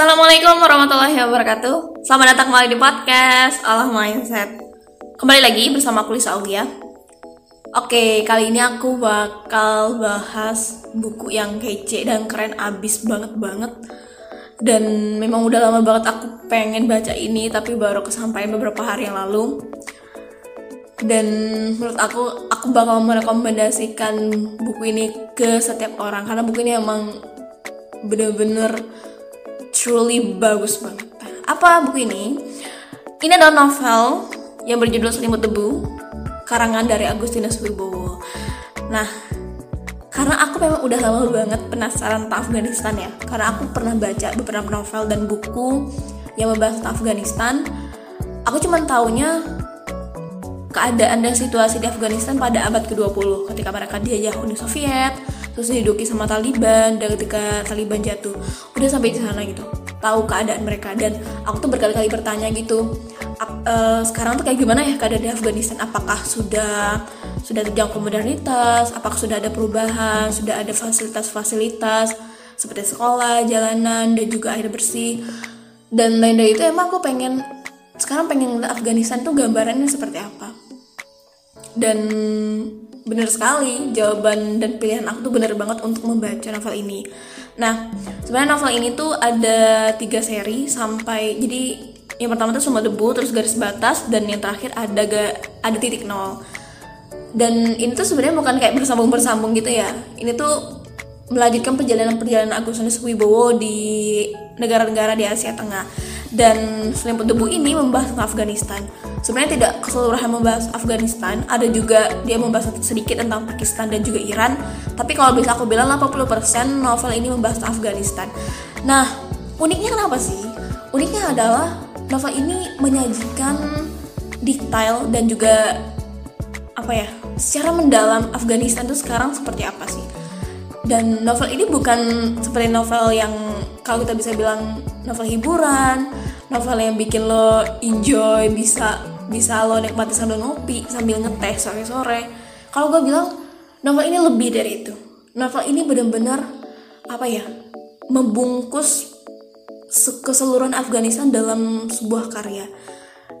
Assalamualaikum warahmatullahi wabarakatuh. Selamat datang kembali di podcast Allah Mindset. Kembali lagi bersama aku Lisa Aulia. Oke, kali ini aku bakal bahas buku yang kece dan keren abis banget banget. Dan memang udah lama banget aku pengen baca ini Tapi baru kesampaian beberapa hari yang lalu. Dan menurut aku aku bakal merekomendasikan buku ini ke setiap orang karena buku ini emang bener-bener truly bagus banget. Apa buku ini? Ini adalah novel yang berjudul Selimut Debu, karangan dari Agustinus Wibowo. Nah, karena aku memang udah lama banget penasaran tentang Afghanistan ya, karena aku pernah baca beberapa novel dan buku yang membahas tentang Afghanistan. Aku cuma taunya keadaan dan situasi di Afghanistan pada abad ke-20 ketika mereka dijajah Uni Soviet, terus diduduki sama Taliban dan ketika Taliban jatuh udah sampai di sana gitu. Tahu keadaan mereka dan aku tuh berkali-kali bertanya gitu uh, sekarang tuh kayak gimana ya keadaan di Afghanistan? Apakah sudah sudah terjangkau modernitas? Apakah sudah ada perubahan? Sudah ada fasilitas-fasilitas seperti sekolah jalanan dan juga air bersih dan lain dari itu emang aku pengen sekarang pengen Afghanistan tuh gambarannya seperti apa. Dan bener sekali jawaban dan pilihan aku tuh bener banget untuk membaca novel ini. Nah sebenarnya novel ini tuh ada tiga seri sampai jadi yang pertama tuh semua debu terus garis batas dan yang terakhir ada ga, ada titik nol. Dan ini tuh sebenarnya bukan kayak bersambung bersambung gitu ya. Ini tuh melanjutkan perjalanan-perjalanan Agustinus Wibowo di negara-negara di Asia Tengah dan selimut debu ini membahas tentang Afghanistan. Sebenarnya tidak keseluruhan membahas Afghanistan. Ada juga dia membahas sedikit tentang Pakistan dan juga Iran. Tapi kalau bisa aku bilang 80% novel ini membahas Afghanistan. Nah uniknya kenapa sih? Uniknya adalah novel ini menyajikan detail dan juga apa ya secara mendalam Afghanistan itu sekarang seperti apa sih? Dan novel ini bukan seperti novel yang kalau kita bisa bilang novel hiburan novel yang bikin lo enjoy bisa bisa lo nikmati sambil ngopi sambil ngeteh sore sore kalau gue bilang novel ini lebih dari itu. Novel ini benar-benar apa ya membungkus keseluruhan Afghanistan dalam sebuah karya.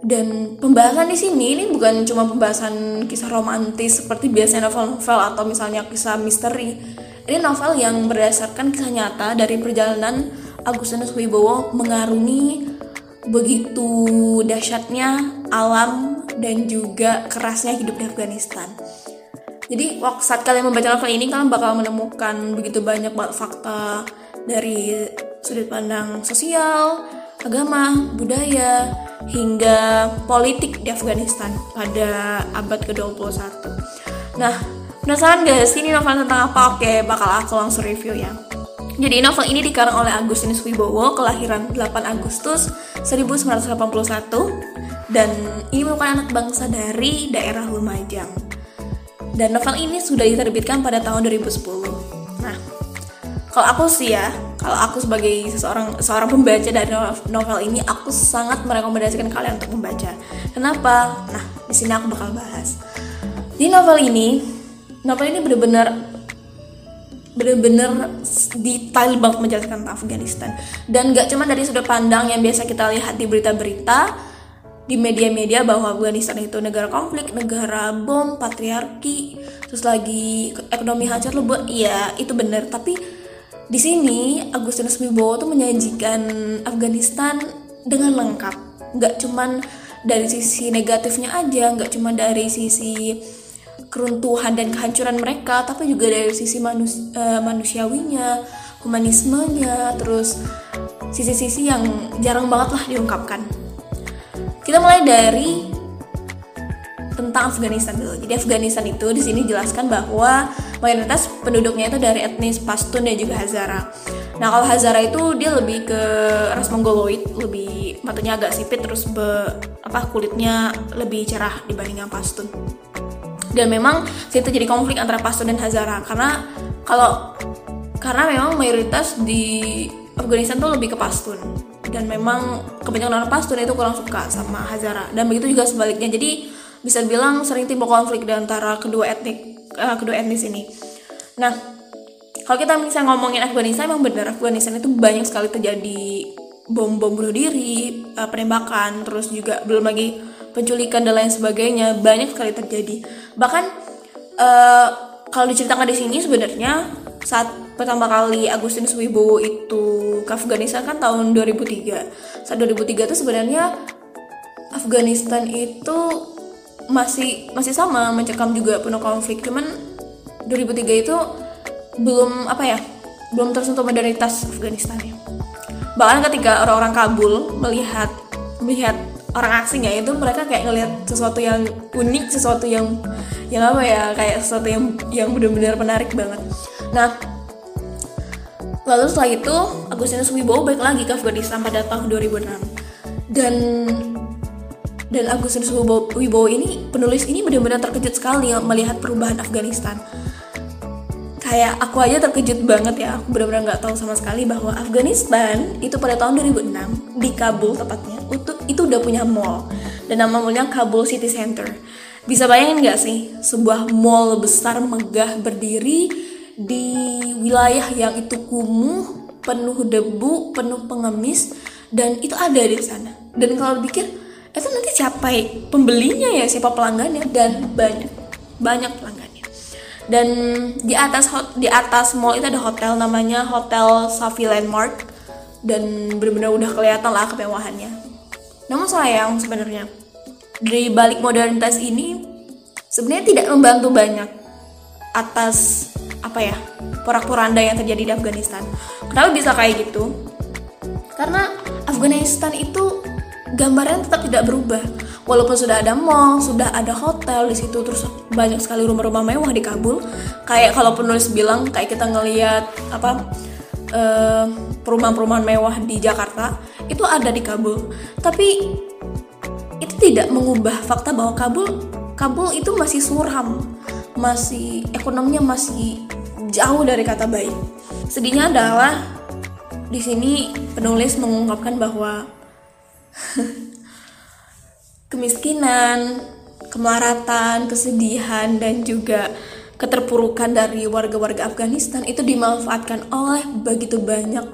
Dan pembahasan di sini ini bukan cuma pembahasan kisah romantis seperti biasanya novel-novel atau misalnya kisah misteri. Ini novel yang berdasarkan kisah nyata dari perjalanan Agustinus Wibowo mengarungi begitu dahsyatnya alam dan juga kerasnya hidup di Afghanistan. Jadi waktu saat kalian membaca novel ini kalian bakal menemukan begitu banyak fakta dari sudut pandang sosial, agama, budaya, hingga politik di Afghanistan pada abad ke-21. Nah, penasaran gak sih ini novel tentang apa? Oke, bakal aku langsung review ya. Jadi novel ini dikarang oleh Agustinus Wibowo, kelahiran 8 Agustus 1981 dan ini merupakan anak bangsa dari daerah Lumajang. Dan novel ini sudah diterbitkan pada tahun 2010. Nah, kalau aku sih ya, kalau aku sebagai seseorang seorang pembaca dari novel ini, aku sangat merekomendasikan kalian untuk membaca. Kenapa? Nah, di sini aku bakal bahas. Di novel ini, novel ini benar-benar bener-bener detail banget menjelaskan tentang Afghanistan dan gak cuma dari sudut pandang yang biasa kita lihat di berita-berita di media-media bahwa Afghanistan itu negara konflik, negara bom, patriarki, terus lagi ekonomi hancur lebur, iya itu bener. Tapi di sini Agustinus Wibowo tuh menyajikan Afghanistan dengan lengkap, nggak cuman dari sisi negatifnya aja, nggak cuma dari sisi keruntuhan dan kehancuran mereka tapi juga dari sisi manus uh, manusiawinya humanismenya terus sisi-sisi yang jarang banget lah diungkapkan. Kita mulai dari tentang Afghanistan dulu. Jadi Afghanistan itu di sini jelaskan bahwa mayoritas penduduknya itu dari etnis Pashtun dan juga Hazara. Nah kalau Hazara itu dia lebih ke ras Mongoloid lebih matanya agak sipit terus be, apa kulitnya lebih cerah dibandingkan Pashtun dan memang situ jadi konflik antara Pashtun dan Hazara. Karena kalau karena memang mayoritas di Afghanistan tuh lebih ke Pashtun dan memang kebanyakan orang Pashtun itu kurang suka sama Hazara. Dan begitu juga sebaliknya. Jadi bisa bilang sering timbul konflik di antara kedua etnik uh, kedua etnis ini. Nah kalau kita misalnya ngomongin Afghanistan emang bener Afghanistan itu banyak sekali terjadi bom bom bunuh diri uh, penembakan terus juga belum lagi penculikan dan lain sebagainya banyak sekali terjadi. Bahkan uh, kalau diceritakan di sini sebenarnya saat pertama kali Agustinus Wibowo itu ke Afghanistan kan tahun 2003 saat 2003 itu sebenarnya Afghanistan itu masih masih sama mencekam juga penuh konflik. Cuman 2003 itu belum apa ya belum tersentuh modernitas Afghanistan ya. Bahkan ketika orang-orang Kabul melihat melihat orang asing ya itu mereka kayak ngelihat sesuatu yang unik sesuatu yang yang apa ya kayak sesuatu yang yang benar-benar menarik banget. Nah lalu setelah itu Agustinus Wibowo balik lagi ke Afghanistan pada tahun 2006 dan dan Agustinus Wibowo ini penulis ini benar-benar terkejut sekali melihat perubahan Afghanistan kayak aku aja terkejut banget ya. Aku benar-benar nggak tahu sama sekali bahwa Afghanistan itu pada tahun 2006 di Kabul tepatnya itu itu udah punya mall. Dan nama mallnya Kabul City Center. Bisa bayangin nggak sih? Sebuah mall besar megah berdiri di wilayah yang itu kumuh penuh debu penuh pengemis dan itu ada di sana. Dan kalau pikir itu nanti siapa pembelinya ya siapa pelanggannya? Dan banyak banyak pelanggannya dan di atas di atas mall itu ada hotel namanya Hotel Safi Landmark. Dan benar-benar udah kelihatan lah kemewahannya. Namun sayang sebenarnya dari balik modernitas ini sebenarnya tidak membantu banyak atas apa ya porak-poranda yang terjadi di Afghanistan. Kenapa bisa kayak gitu? Karena Afghanistan itu gambarnya tetap tidak berubah. Walaupun sudah ada mall sudah ada hotel di situ terus banyak sekali rumah-rumah mewah di Kabul kayak kalau penulis bilang kayak kita ngelihat apa uh, perumahan-perumahan mewah di Jakarta itu ada di Kabul. Tapi itu tidak mengubah fakta bahwa Kabul Kabul itu masih suram masih ekonominya masih jauh dari kata baik. Sedihnya adalah di sini penulis mengungkapkan bahwa kemiskinan, kemaratan, kesedihan dan juga keterpurukan dari warga-warga Afghanistan itu dimanfaatkan oleh begitu banyak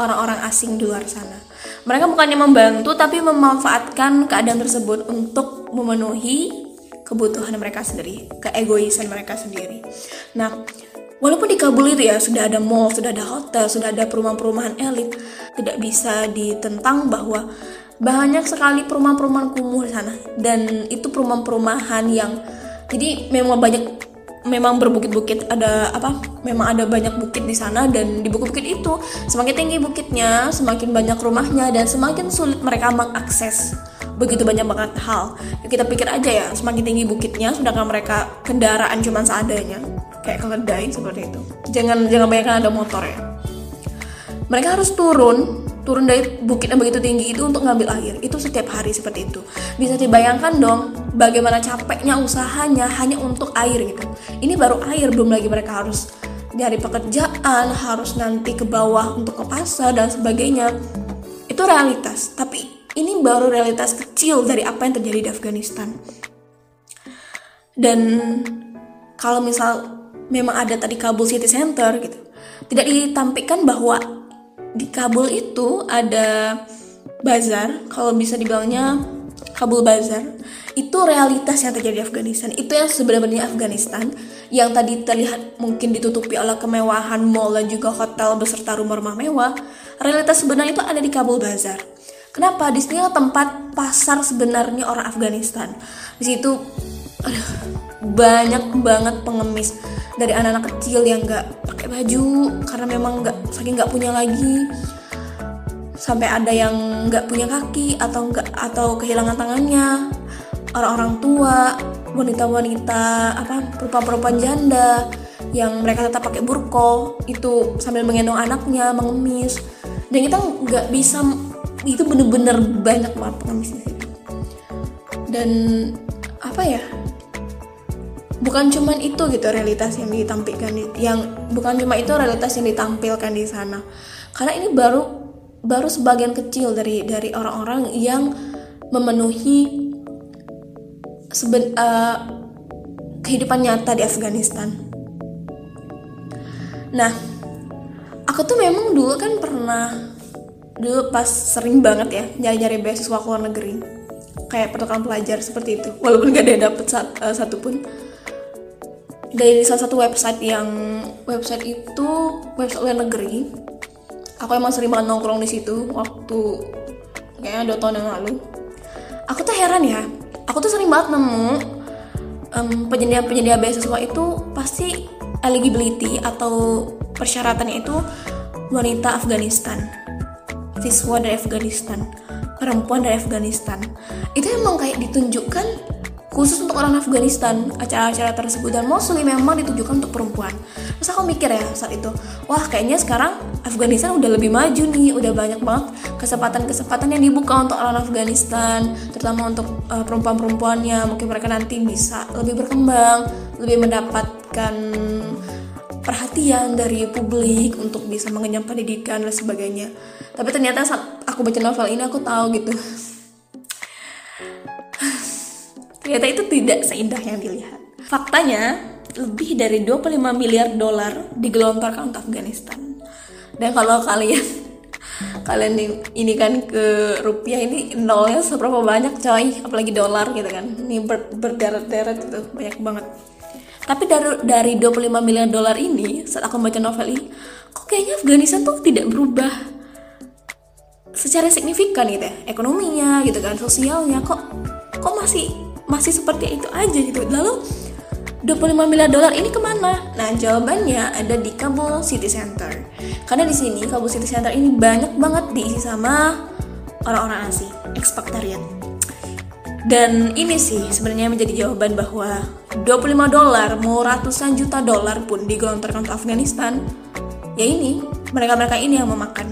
orang-orang asing di luar sana. Mereka bukannya membantu tapi memanfaatkan keadaan tersebut untuk memenuhi kebutuhan mereka sendiri, keegoisan mereka sendiri. Nah, Walaupun di Kabul itu ya sudah ada mall, sudah ada hotel, sudah ada perumahan-perumahan elit, tidak bisa ditentang bahwa banyak sekali perumahan-perumahan kumuh di sana. Dan itu perumahan-perumahan yang jadi memang banyak memang berbukit-bukit ada apa memang ada banyak bukit di sana dan di bukit-bukit itu semakin tinggi bukitnya semakin banyak rumahnya dan semakin sulit mereka mengakses begitu banyak banget hal. Kita pikir aja ya semakin tinggi bukitnya sedangkan mereka kendaraan cuma seadanya? Kayak keledai seperti itu. Jangan jangan bayangkan ada motor ya. Mereka harus turun turun dari bukit yang begitu tinggi itu untuk ngambil air. Itu setiap hari seperti itu. Bisa dibayangkan dong bagaimana capeknya usahanya hanya untuk air gitu. Ini baru air belum lagi mereka harus nyari pekerjaan harus nanti ke bawah untuk ke pasar dan sebagainya. Itu realitas tapi ini baru realitas kecil dari apa yang terjadi di Afghanistan. Dan kalau misal memang ada tadi Kabul City Center gitu tidak ditampilkan bahwa di Kabul itu ada bazar kalau bisa dibilangnya Kabul Bazar itu realitas yang terjadi di Afghanistan. Itu yang sebenarnya Afghanistan yang tadi terlihat mungkin ditutupi oleh kemewahan mall dan juga hotel beserta rumah-rumah mewah realitas sebenarnya itu ada di Kabul Bazar kenapa? Di sini tempat pasar sebenarnya orang Afghanistan. Di situ aduh, banyak banget pengemis. Dari anak-anak kecil yang nggak pakai baju karena memang nggak saking nggak punya lagi. Sampai ada yang nggak punya kaki atau nggak atau kehilangan tangannya. Orang-orang tua wanita-wanita apa perempuan-perempuan janda yang mereka tetap pakai burko itu sambil menggendong anaknya mengemis dan kita nggak bisa itu bener-bener banyak banget pengemis di situ. Dan apa ya bukan cuma itu gitu realitas yang ditampilkan di, yang bukan cuma itu realitas yang ditampilkan di sana. Karena ini baru baru sebagian kecil dari dari orang-orang yang memenuhi seben, uh, kehidupan nyata di Afghanistan. Nah aku tuh memang dulu kan pernah dulu pas sering banget ya nyari-nyari beasiswa ke luar negeri. Kayak pertukaran pelajar seperti itu. Walaupun gak ada dapet sat, uh, satupun. Dari salah satu website yang website itu website luar negeri. Aku emang sering banget nongkrong di situ waktu kayaknya dua tahun yang lalu. Aku tuh heran ya aku tuh sering banget nemu um, penyedia-penyedia beasiswa itu pasti eligibility atau persyaratannya itu wanita Afghanistan. Siswa dari Afghanistan. Perempuan dari Afghanistan. Itu emang kayak ditunjukkan khusus untuk orang Afghanistan. Acara-acara tersebut. Dan mostly memang ditujukan untuk perempuan. Terus aku mikir ya saat itu wah kayaknya sekarang Afghanistan udah lebih maju nih. Udah banyak banget kesempatan-kesempatan yang dibuka untuk orang Afghanistan terutama untuk uh, perempuan-perempuannya. Mungkin mereka nanti bisa lebih berkembang lebih mendapatkan perhatian dari publik untuk bisa mengenyam pendidikan dan sebagainya. Tapi ternyata saat aku baca novel ini aku tahu gitu. Ternyata itu tidak seindah yang dilihat. Faktanya, lebih dari 25 miliar dolar digelontorkan untuk Afghanistan. Dan kalau kalian kalian ini kan ke rupiah ini nolnya seberapa banyak coy? Apalagi dolar gitu kan. Ini ber, berderet-deret itu banyak banget tapi dari dari 25 miliar dolar ini saat aku baca novel ini kok kayaknya Afghanistan tuh tidak berubah secara signifikan gitu ya. Ekonominya gitu kan sosialnya kok kok masih masih seperti itu aja gitu. Lalu 25 miliar dolar ini ke mana? Nah jawabannya ada di Kabul City Center. Karena di sini Kabul City Center ini banyak banget diisi sama orang-orang asing expatriate dan ini sih sebenarnya menjadi jawaban bahwa 25 dolar mau ratusan juta dolar pun digelontorkan ke Afghanistan ya ini mereka-mereka ini yang memakan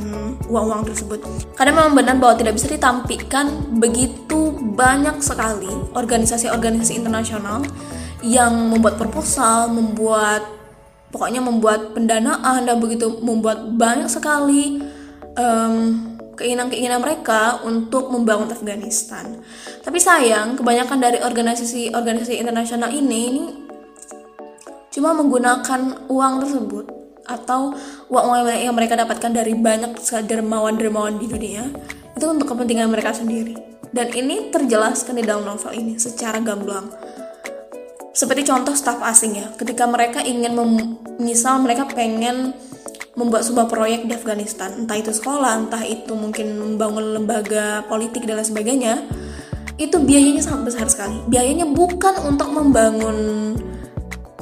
uang-uang tersebut. Karena memang benar bahwa tidak bisa ditampilkan begitu banyak sekali organisasi-organisasi internasional yang membuat proposal, membuat pokoknya membuat pendanaan dan begitu membuat banyak sekali keinginan-keinginan mereka untuk membangun Afghanistan. Tapi sayang, kebanyakan dari organisasi-organisasi internasional ini, ini cuma menggunakan uang tersebut atau uang-uang yang mereka dapatkan dari banyak dermawan-dermawan di dunia itu untuk kepentingan mereka sendiri. Dan ini terjelaskan di dalam novel ini secara gamblang. Seperti contoh staf asing ya, ketika mereka ingin misal mereka pengen membuat sebuah proyek di Afghanistan, entah itu sekolah, entah itu mungkin membangun lembaga politik dan lain sebagainya, itu biayanya sangat besar sekali. Biayanya bukan untuk membangun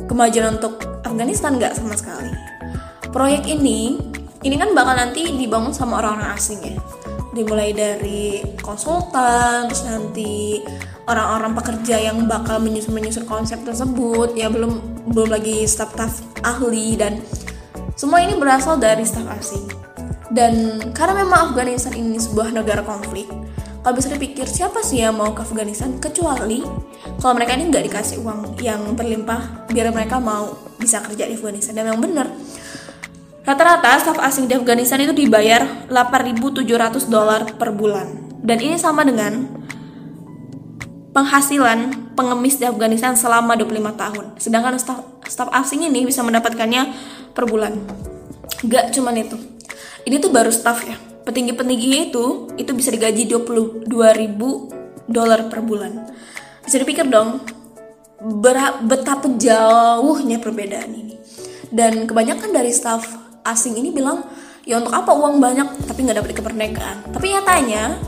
kemajuan untuk Afghanistan nggak sama sekali. Proyek ini ini kan bakal nanti dibangun sama orang-orang asing ya. Dimulai dari konsultan terus nanti orang-orang pekerja yang bakal menyusun menyusun konsep tersebut. Ya belum belum lagi staf-staf ahli dan semua ini berasal dari staf asing. Dan karena memang Afghanistan ini sebuah negara konflik kalau bisa dipikir siapa sih yang mau ke Afghanistan? Kecuali kalau mereka ini nggak dikasih uang yang berlimpah biar mereka mau bisa kerja di Afghanistan. Dan memang benar Rata-rata staf asing di Afghanistan itu dibayar 8.700 dolar per bulan. Dan ini sama dengan penghasilan pengemis di Afghanistan selama 25 tahun. Sedangkan staf, staf asing ini bisa mendapatkannya per bulan. Gak cuman itu. Ini tuh baru staf ya. Petinggi-petingginya itu itu bisa digaji 22.000 dolar per bulan. Bisa dipikir dong betapa jauhnya perbedaan ini. Dan kebanyakan dari staf asing ini bilang ya untuk apa uang banyak tapi nggak dapat kemerdekaan tapi nyatanya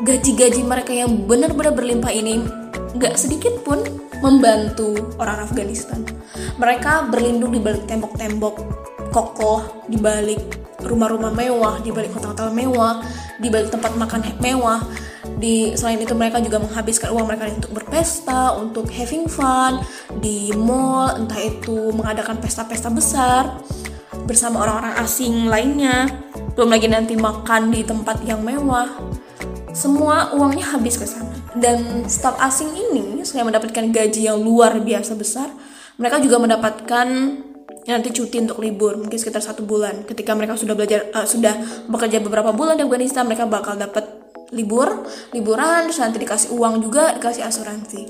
gaji-gaji mereka yang benar-benar berlimpah ini nggak sedikit pun membantu orang Afghanistan. Mereka berlindung di balik tembok-tembok kokoh di balik rumah-rumah mewah di balik hotel-hotel mewah di balik tempat makan mewah. Di selain itu mereka juga menghabiskan uang mereka untuk berpesta, untuk having fun di mall, entah itu mengadakan pesta-pesta besar bersama orang-orang asing lainnya. Belum lagi nanti makan di tempat yang mewah. Semua uangnya habis ke sana dan staf asing ini selain mendapatkan gaji yang luar biasa besar mereka juga mendapatkan nanti cuti untuk libur mungkin sekitar satu bulan. Ketika mereka sudah belajar uh, sudah bekerja beberapa bulan di Afghanistan mereka bakal dapat libur liburan terus nanti dikasih uang juga dikasih asuransi.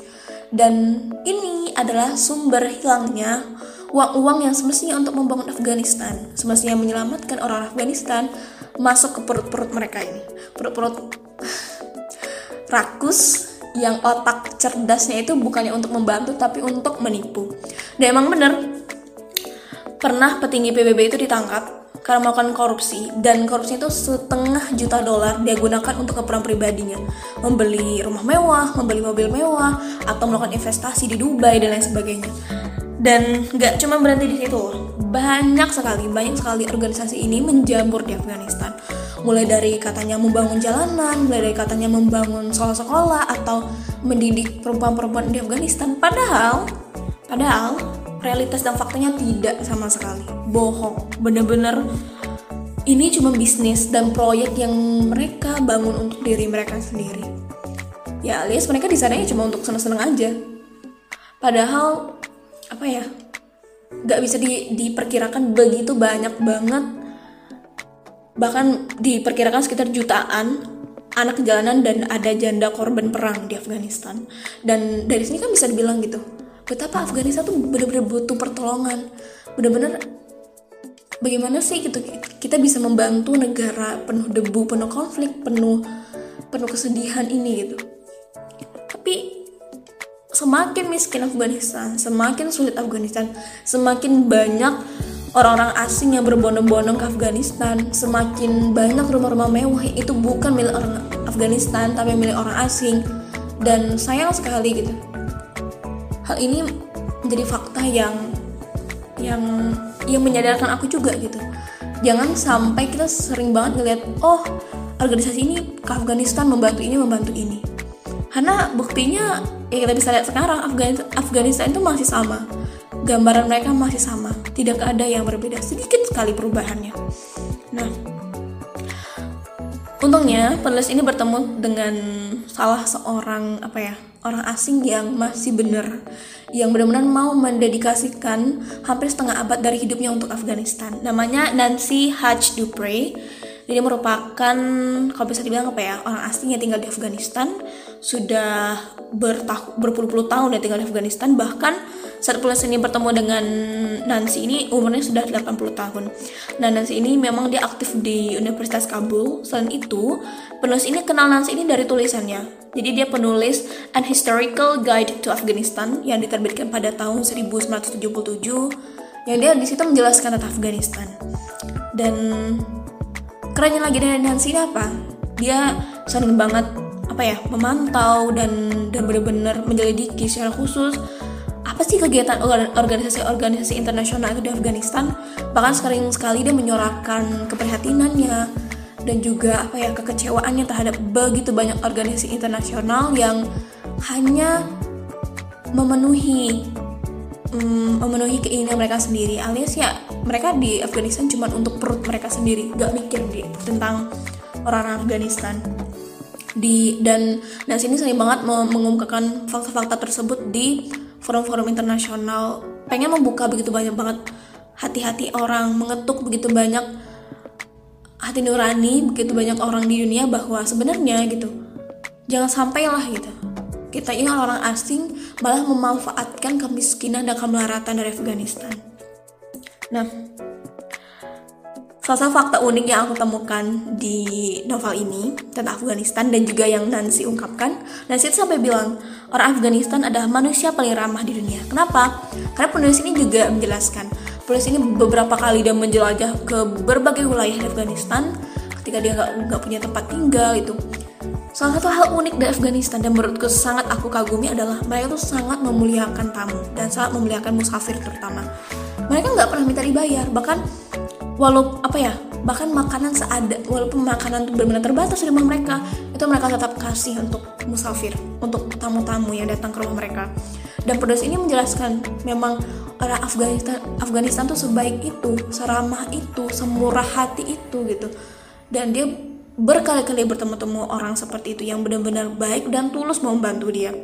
Dan ini adalah sumber hilangnya uang-uang yang semestinya untuk membangun Afghanistan semestinya menyelamatkan orang Afghanistan masuk ke perut-perut mereka ini. Perut-perut rakus yang otak cerdasnya itu bukannya untuk membantu tapi untuk menipu. Dan emang bener pernah petinggi PBB itu ditangkap karena melakukan korupsi dan korupsi itu setengah juta dolar dia gunakan untuk keperluan pribadinya. Membeli rumah mewah membeli mobil mewah atau melakukan investasi di Dubai dan lain sebagainya. Dan nggak cuma berhenti di situ banyak sekali banyak sekali organisasi ini menjamur di Afghanistan mulai dari katanya membangun jalanan mulai dari katanya membangun sekolah-sekolah atau mendidik perempuan-perempuan di Afghanistan. Padahal padahal realitas dan faktanya tidak sama sekali. Bohong. Bener-bener ini cuma bisnis dan proyek yang mereka bangun untuk diri mereka sendiri. Ya alias mereka di sana cuma untuk seneng-seneng aja. Padahal apa ya nggak bisa di, diperkirakan begitu banyak banget bahkan diperkirakan sekitar jutaan anak jalanan dan ada janda korban perang di Afghanistan. Dan dari sini kan bisa dibilang gitu betapa Afghanistan tuh bener-bener butuh pertolongan. Bener-bener bagaimana sih gitu kita bisa membantu negara penuh debu penuh konflik penuh penuh kesedihan ini gitu. Tapi semakin miskin Afghanistan semakin sulit Afghanistan semakin banyak orang-orang asing yang berbondong-bondong ke Afghanistan semakin banyak rumah-rumah mewah itu bukan milik orang Afghanistan tapi milik orang asing. Dan sayang sekali gitu. Hal ini menjadi fakta yang yang yang menyadarkan aku juga gitu. Jangan sampai kita sering banget ngeliat oh organisasi ini ke Afghanistan membantu ini membantu ini. Karena buktinya ya kita bisa lihat sekarang Afghanistan, itu masih sama gambaran mereka masih sama. Tidak ada yang berbeda. Sedikit sekali perubahannya. Nah untungnya penulis ini bertemu dengan salah seorang apa ya orang asing yang masih benar. Yang benar-benar mau mendedikasikan hampir setengah abad dari hidupnya untuk Afghanistan. Namanya Nancy Hutch Dupre. Dia merupakan kalau bisa dibilang apa ya orang asing yang tinggal di Afghanistan. Sudah berpuluh-puluh tahun dia tinggal di Afghanistan. Bahkan saat penulis ini bertemu dengan Nancy ini umurnya sudah 80 tahun. Nah Nancy ini memang dia aktif di Universitas Kabul. Selain itu, penulis ini kenal Nancy ini dari tulisannya. Jadi dia penulis An Historical Guide to Afghanistan yang diterbitkan pada tahun 1977 yang dia di situ menjelaskan tentang Afghanistan. Dan kerennya lagi dari Nancy ini apa? Dia sering banget apa ya memantau dan dan benar-benar menyelidiki secara khusus apa sih kegiatan organisasi-organisasi internasional di Afghanistan? Bahkan sering sekali dia menyorakan keprihatinannya dan juga apa ya kekecewaannya terhadap begitu banyak organisasi internasional yang hanya memenuhi um, memenuhi keinginan mereka sendiri. Alias ya mereka di Afghanistan cuma untuk perut mereka sendiri gak mikir di, tentang orang-orang Afghanistan. Di dan dan sini sering banget mengungkapkan fakta-fakta tersebut di forum-forum internasional pengen membuka begitu banyak banget hati-hati orang mengetuk begitu banyak hati nurani begitu banyak orang di dunia bahwa sebenarnya gitu jangan sampailah gitu. Kita ini orang asing malah memanfaatkan kemiskinan dan kemelaratan dari Afghanistan. Nah Salah satu fakta unik yang aku temukan di novel ini tentang Afghanistan dan juga yang Nancy ungkapkan, Nancy itu sampai bilang orang Afghanistan adalah manusia paling ramah di dunia. Kenapa? Karena penulis ini juga menjelaskan, penulis ini beberapa kali dia menjelajah ke berbagai wilayah di Afghanistan ketika dia nggak punya tempat tinggal itu. Salah satu hal unik dari Afghanistan dan menurutku sangat aku kagumi adalah mereka tuh sangat memuliakan tamu dan sangat memuliakan musafir terutama. Mereka nggak pernah minta dibayar, bahkan walau apa ya bahkan makanan seada walaupun makanan itu benar-benar terbatas di rumah mereka itu mereka tetap kasih untuk musafir untuk tamu-tamu yang datang ke rumah mereka. Dan penulis ini menjelaskan memang orang Afghanistan Afghanistan tuh sebaik itu seramah itu semurah hati itu gitu. Dan dia berkali-kali bertemu-temu orang seperti itu yang benar-benar baik dan tulus mau membantu dia.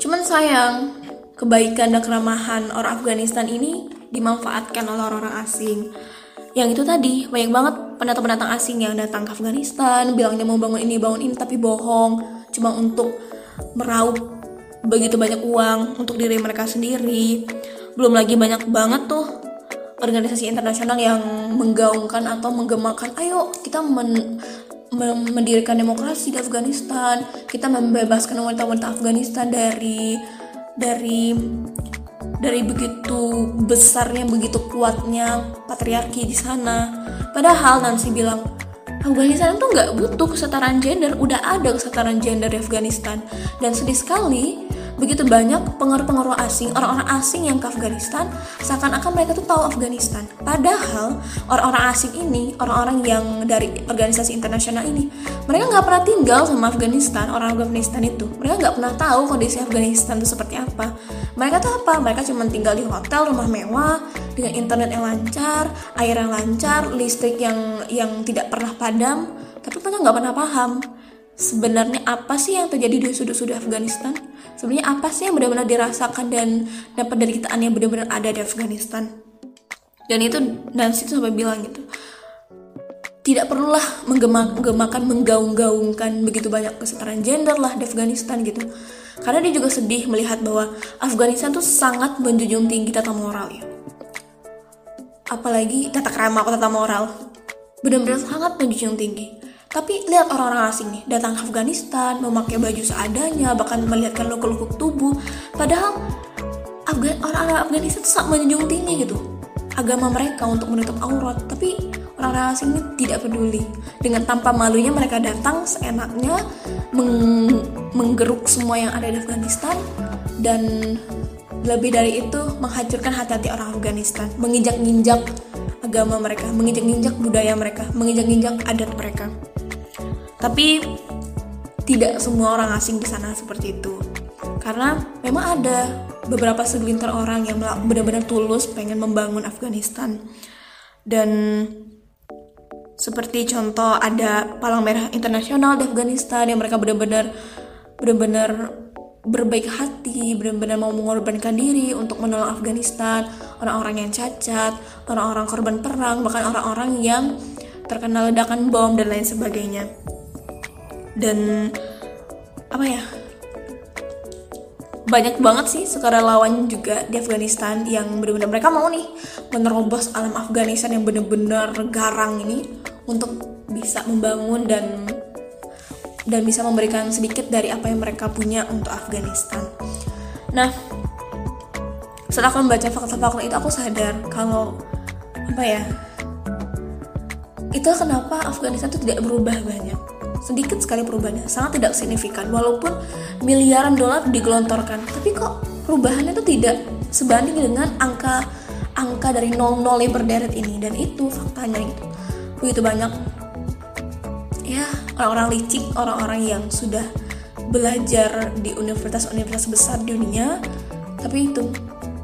Cuman sayang kebaikan dan keramahan orang Afghanistan ini dimanfaatkan oleh orang-orang asing. Yang itu tadi banyak banget pendatang-pendatang asing yang datang ke Afghanistan bilangnya mau bangun ini bangun ini tapi bohong. Cuma untuk meraup begitu banyak uang untuk diri mereka sendiri. Belum lagi banyak banget tuh organisasi internasional yang menggaungkan atau menggemakan ayo kita men, mendirikan demokrasi di Afghanistan. Kita membebaskan wanita-wanita Afghanistan dari dari dari begitu besarnya begitu kuatnya patriarki di sana. Padahal Nancy bilang Afghanistan tuh nggak butuh kesetaraan gender udah ada kesetaraan gender di Afghanistan. Dan sedih sekali begitu banyak pengaruh-pengaruh asing, orang-orang asing yang ke Afghanistan, seakan-akan mereka tuh tahu Afghanistan. Padahal orang-orang asing ini, orang-orang yang dari organisasi internasional ini, mereka nggak pernah tinggal sama Afghanistan, orang Afghanistan itu. Mereka nggak pernah tahu kondisi Afghanistan itu seperti apa. Mereka tuh apa? Mereka cuma tinggal di hotel, rumah mewah, dengan internet yang lancar, air yang lancar, listrik yang yang tidak pernah padam, tapi mereka nggak pernah paham sebenarnya apa sih yang terjadi di sudut-sudut Afghanistan? Sebenarnya apa sih yang benar-benar dirasakan dan dan penderitaan yang benar-benar ada di Afghanistan? Dan itu Nancy itu sampai bilang gitu. Tidak perlulah menggemakan, menggaung-gaungkan begitu banyak kesetaraan gender lah di Afghanistan gitu. Karena dia juga sedih melihat bahwa Afghanistan tuh sangat menjunjung tinggi tata moral ya. Apalagi tata krama atau tata moral. Benar-benar sangat menjunjung tinggi tapi lihat orang-orang asing nih, datang ke Afghanistan, memakai baju seadanya, bahkan melihatkan lukuk-lukuk tubuh. Padahal orang-orang Afghanistan itu sangat menjunjung tinggi gitu agama mereka untuk menutup aurat. Tapi orang-orang asing ini tidak peduli. Dengan tanpa malunya mereka datang seenaknya meng menggeruk semua yang ada di Afghanistan dan lebih dari itu menghancurkan hati-hati orang Afghanistan, menginjak-injak agama mereka, menginjak-injak budaya mereka, menginjak-injak adat mereka. Tapi tidak semua orang asing di sana seperti itu. Karena memang ada beberapa segelintir orang yang benar-benar tulus pengen membangun Afghanistan. Dan seperti contoh ada Palang Merah Internasional di Afghanistan yang mereka benar-benar benar-benar berbaik hati, benar-benar mau mengorbankan diri untuk menolong Afghanistan, orang-orang yang cacat, orang-orang korban perang, bahkan orang-orang yang terkena ledakan bom dan lain sebagainya. Dan apa ya banyak banget sih sukarelawan juga di Afghanistan yang benar-benar mereka mau nih menerobos alam Afghanistan yang benar-benar garang ini untuk bisa membangun dan dan bisa memberikan sedikit dari apa yang mereka punya untuk Afghanistan. Nah, setelah aku membaca fakta-fakta itu aku sadar kalau apa ya itu kenapa Afghanistan itu tidak berubah banyak. Sedikit sekali perubahannya sangat tidak signifikan walaupun miliaran dolar digelontorkan. Tapi kok perubahannya itu tidak sebanding dengan angka angka dari 00 yang berderet ini? Dan itu faktanya itu begitu banyak ya orang-orang licik orang-orang yang sudah belajar di universitas-universitas besar di dunia. Tapi itu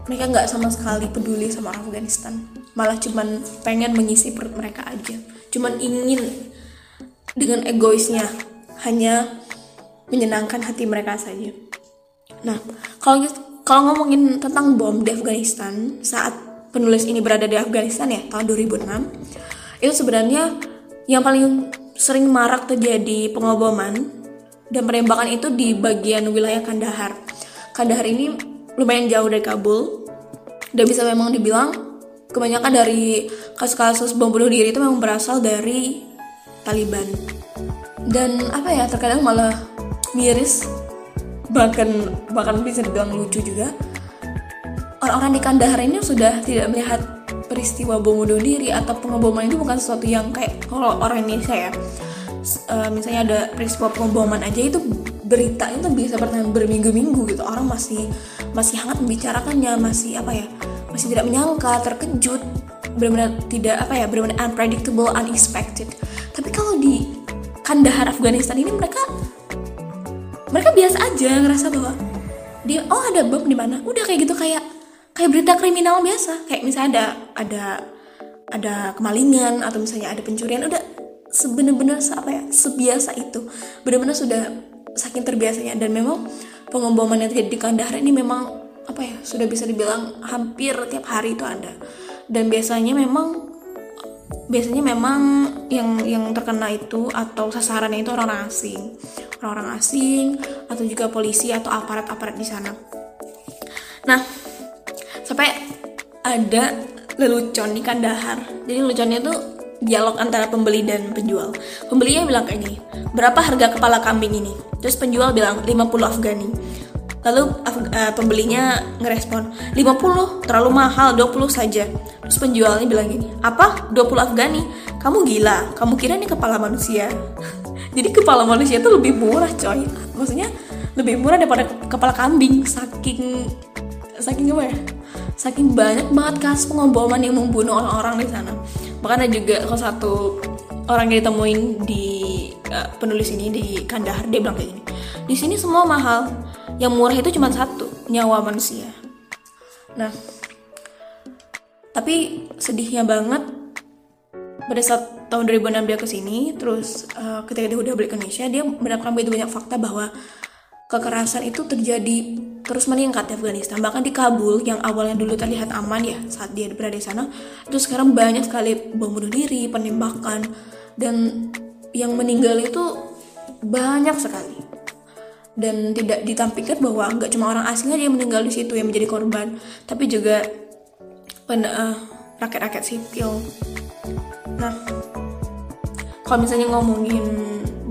mereka nggak sama sekali peduli sama orang Afghanistan. Malah cuman pengen mengisi perut mereka aja. Cuman ingin dengan egoisnya hanya menyenangkan hati mereka saja. Nah, kalau gitu, kalau ngomongin tentang bom di Afghanistan saat penulis ini berada di Afghanistan ya tahun 2006 itu sebenarnya yang paling sering marak terjadi pengoboman dan penembakan itu di bagian wilayah Kandahar. Kandahar ini lumayan jauh dari Kabul dan bisa memang dibilang kebanyakan dari kasus-kasus bom bunuh diri itu memang berasal dari Taliban dan apa ya terkadang malah miris bahkan bahkan bisa dibilang lucu juga orang-orang di Kandahar ini sudah tidak melihat peristiwa bom bunuh diri atau pengeboman itu bukan sesuatu yang kayak kalau orang Indonesia ya. Uh, misalnya ada peristiwa pengeboman aja itu berita itu bisa bertahan berminggu-minggu gitu. Orang masih masih hangat membicarakannya masih apa ya masih tidak menyangka terkejut benar-benar tidak apa ya benar-benar unpredictable unexpected. Tapi kalau di Kandahar Afghanistan ini mereka mereka biasa aja ngerasa bahwa dia oh ada bom di mana? Udah kayak gitu kayak kayak berita kriminal biasa. Kayak misalnya ada ada ada kemalingan atau misalnya ada pencurian udah sebenar-benar apa ya sebiasa itu. Benar-benar sudah saking terbiasanya. Dan memang pengeboman yang terjadi di Kandahar ini memang apa ya sudah bisa dibilang hampir tiap hari itu ada. Dan biasanya memang biasanya memang yang yang terkena itu atau sasarannya itu orang-orang asing. Orang-orang asing atau juga polisi atau aparat-aparat di sana. Nah sampai ada lelucon di Kandahar. Jadi leluconnya tuh dialog antara pembeli dan penjual. Pembelinya bilang kayak gini berapa harga kepala kambing ini? Terus penjual bilang 50 Afghani. Lalu uh, pembelinya ngerespon 50 terlalu mahal 20 saja. Terus penjualnya bilang gini apa? 20 Afghani? Kamu gila kamu kira ini kepala manusia? Jadi kepala manusia itu lebih murah coy. Maksudnya lebih murah daripada kepala kambing saking saking apa ya? Saking banyak banget kasus pengeboman yang membunuh orang-orang di sana. Bahkan ada juga salah satu orang yang ditemuin di uh, penulis ini di Kandahar dia bilang kayak gini di sini semua mahal yang murah itu cuma satu nyawa manusia. Nah tapi sedihnya banget pada saat tahun 2006 dia ke sini terus uh, ketika dia udah balik ke Indonesia dia mendapatkan begitu banyak fakta bahwa kekerasan itu terjadi terus meningkat di Afghanistan. Bahkan di Kabul yang awalnya dulu terlihat aman ya saat dia berada di sana itu sekarang banyak sekali bom bunuh diri penembakan dan yang meninggal itu banyak sekali. Dan tidak ditampilkan bahwa nggak cuma orang asing aja yang meninggal di situ yang menjadi korban tapi juga uh, rakyat-rakyat sipil. Nah kalau misalnya ngomongin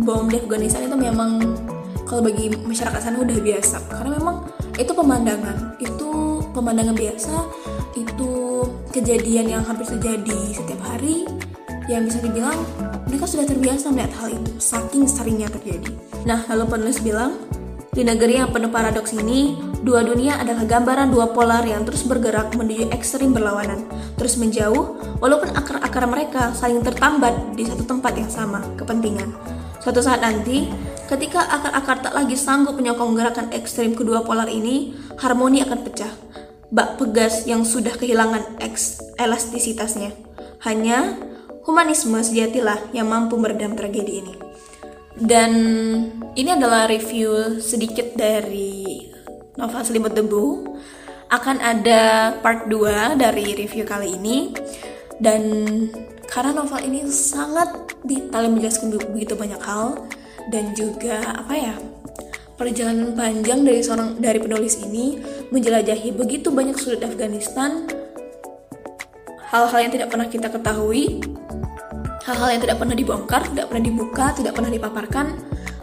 bom di Afghanistan itu memang kalau bagi masyarakat sana udah biasa karena memang itu pemandangan. Itu pemandangan biasa. Itu kejadian yang hampir terjadi setiap hari. Yang bisa dibilang mereka sudah terbiasa melihat hal itu. Saking seringnya terjadi. Nah lalu penulis bilang di negeri yang penuh paradoks ini, dua dunia adalah gambaran dua polar yang terus bergerak menuju ekstrim berlawanan, terus menjauh, walaupun akar-akar mereka saling tertambat di satu tempat yang sama, kepentingan. Suatu saat nanti, Ketika akar-akar tak lagi sanggup menyokong gerakan ekstrim kedua polar ini, harmoni akan pecah. Bak pegas yang sudah kehilangan eks elastisitasnya. Hanya humanisme sejatilah yang mampu meredam tragedi ini. Dan ini adalah review sedikit dari novel Selimut Debu. Akan ada part 2 dari review kali ini. Dan karena novel ini sangat detail menjelaskan begitu banyak hal, dan juga apa ya perjalanan panjang dari seorang dari penulis ini menjelajahi begitu banyak sudut Afghanistan hal-hal yang tidak pernah kita ketahui hal-hal yang tidak pernah dibongkar tidak pernah dibuka tidak pernah dipaparkan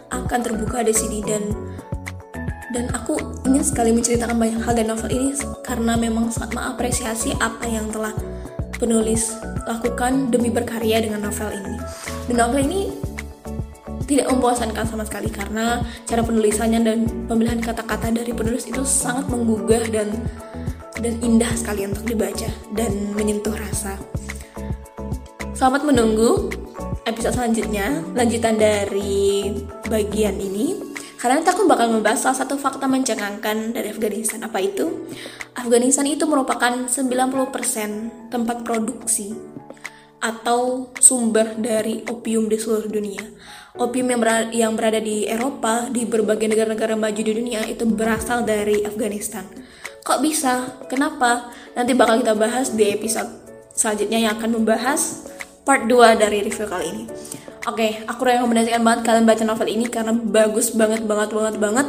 akan terbuka di sini. Dan dan aku ingin sekali menceritakan banyak hal dari novel ini karena memang sangat mengapresiasi apa yang telah penulis lakukan demi berkarya dengan novel ini. Dan novel ini tidak membosankan sama sekali karena cara penulisannya dan pemilihan kata-kata dari penulis itu sangat menggugah dan dan indah sekali untuk dibaca dan menyentuh rasa. Selamat menunggu episode selanjutnya, lanjutan dari bagian ini. Karena nanti aku bakal membahas salah satu fakta mencengangkan dari Afghanistan. Apa itu? Afghanistan itu merupakan 90% tempat produksi atau sumber dari opium di seluruh dunia opium yang berada, yang berada di Eropa di berbagai negara-negara maju di dunia itu berasal dari Afghanistan. Kok bisa? Kenapa? Nanti bakal kita bahas di episode selanjutnya yang akan membahas part 2 dari review kali ini. Oke, aku rekomendasikan banget kalian baca novel ini karena bagus banget banget banget banget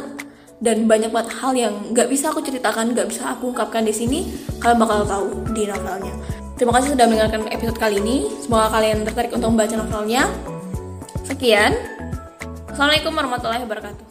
dan banyak banget hal yang nggak bisa aku ceritakan, nggak bisa aku ungkapkan di sini. Kalian bakal tahu di novelnya. Terima kasih sudah mendengarkan episode kali ini. Semoga kalian tertarik untuk membaca novelnya. Sekian. Assalamualaikum warahmatullahi wabarakatuh.